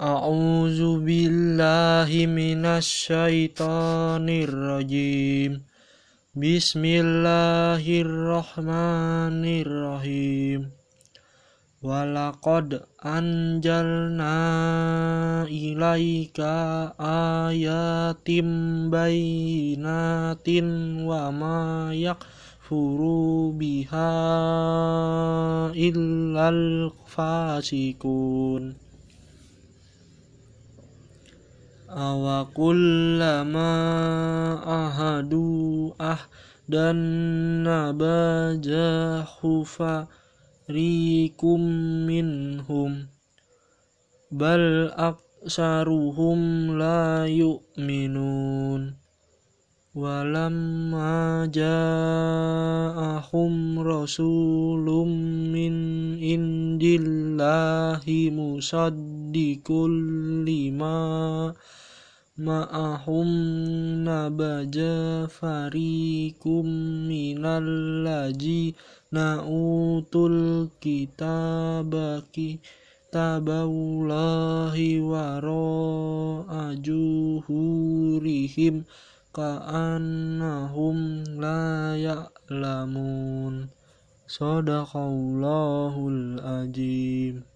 أعوذ بالله من الشيطان الرجيم بسم الله الرحمن الرحيم ولقد أنزلنا إليك آيات بينات وما يكفر بها إلا الفاسقون awakullama ahadu ahdan nabajahu farikum minhum. Bal aksaruhum la yu'minun walamma ja'ahum rasulum min indillahi musaddiqul lima ma'ahum nabaja farikum minal laji na'utul kitabaki tabawlahi waro كأنهم لا يعلمون. صدق الله العظيم.